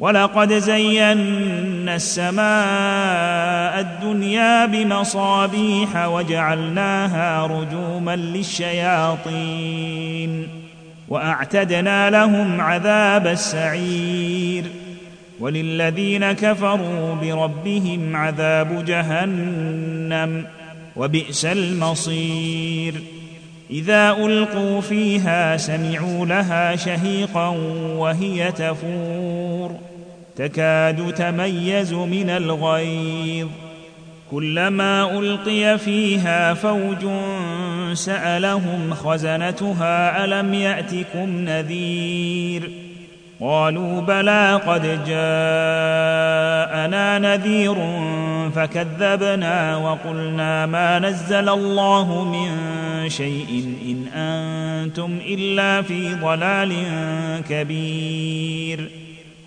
ولقد زينا السماء الدنيا بمصابيح وجعلناها رجوما للشياطين وأعتدنا لهم عذاب السعير وللذين كفروا بربهم عذاب جهنم وبئس المصير إذا ألقوا فيها سمعوا لها شهيقا وهي تفور تكاد تميز من الغيظ. كلما ألقي فيها فوج سألهم خزنتها ألم يأتكم نذير؟ قالوا بلى قد جاءنا نذير فكذبنا وقلنا ما نزل الله من شيء إن أنتم إلا في ضلال كبير.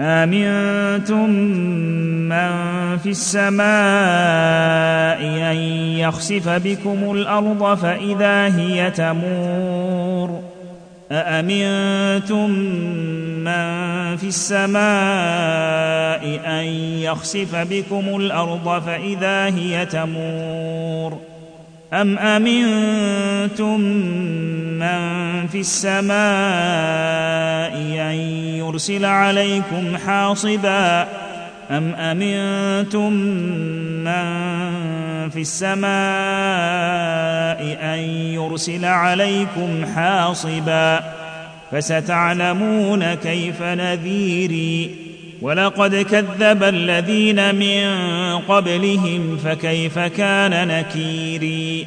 آمنتم من في السماء أن يخسف بكم الأرض فإذا هي تمور أأمنتم من في السماء أن يخسف بكم الأرض فإذا هي تمور أم أمنتم من في السماء أن يرسل عليكم حاصبا. أم أمنتم من في السماء أن يرسل عليكم حاصبا؟ فستعلمون كيف نذيري ولقد كذب الذين من قبلهم فكيف كان نكيري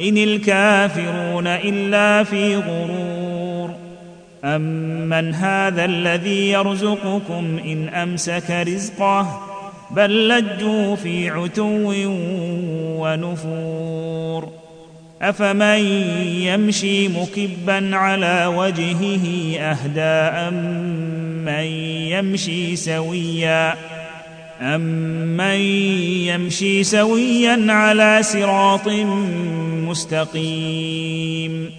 إن الكافرون إلا في غرور. أمن هذا الذي يرزقكم إن أمسك رزقه بل لجوا في عتو ونفور. أفمن يمشي مكبا على وجهه أهدى أمن يمشي سويا امن يمشي سويا على صراط مستقيم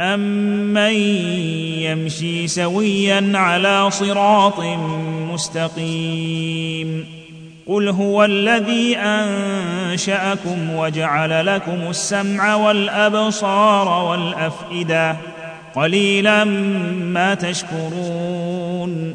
امن يمشي سويا على صراط مستقيم قل هو الذي انشاكم وجعل لكم السمع والابصار والافئده قليلا ما تشكرون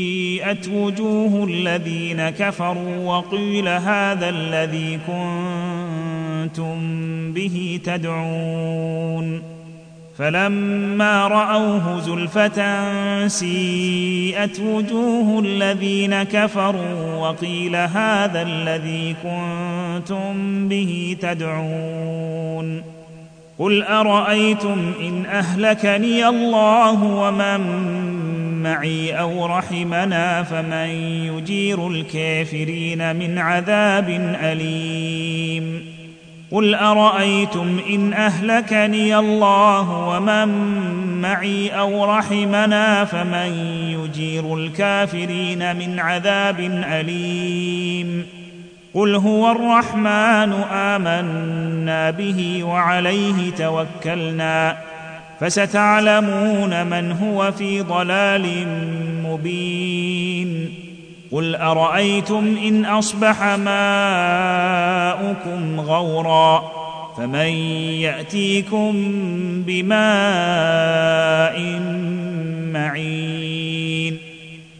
سيئت وجوه الذين كفروا وقيل هذا الذي كنتم به تدعون. فلما رأوه زلفة سيئت وجوه الذين كفروا وقيل هذا الذي كنتم به تدعون. قل ارايتم ان اهلكني الله ومن معي أو رحمنا فمن يجير الكافرين من عذاب اليم قل ارايتم ان اهلكني الله ومن معي أو رحمنا فمن يجير الكافرين من عذاب اليم قل هو الرحمن آمنا به وعليه توكلنا فستعلمون من هو في ضلال مبين قل أرأيتم إن أصبح ماؤكم غورا فمن يأتيكم بماء معين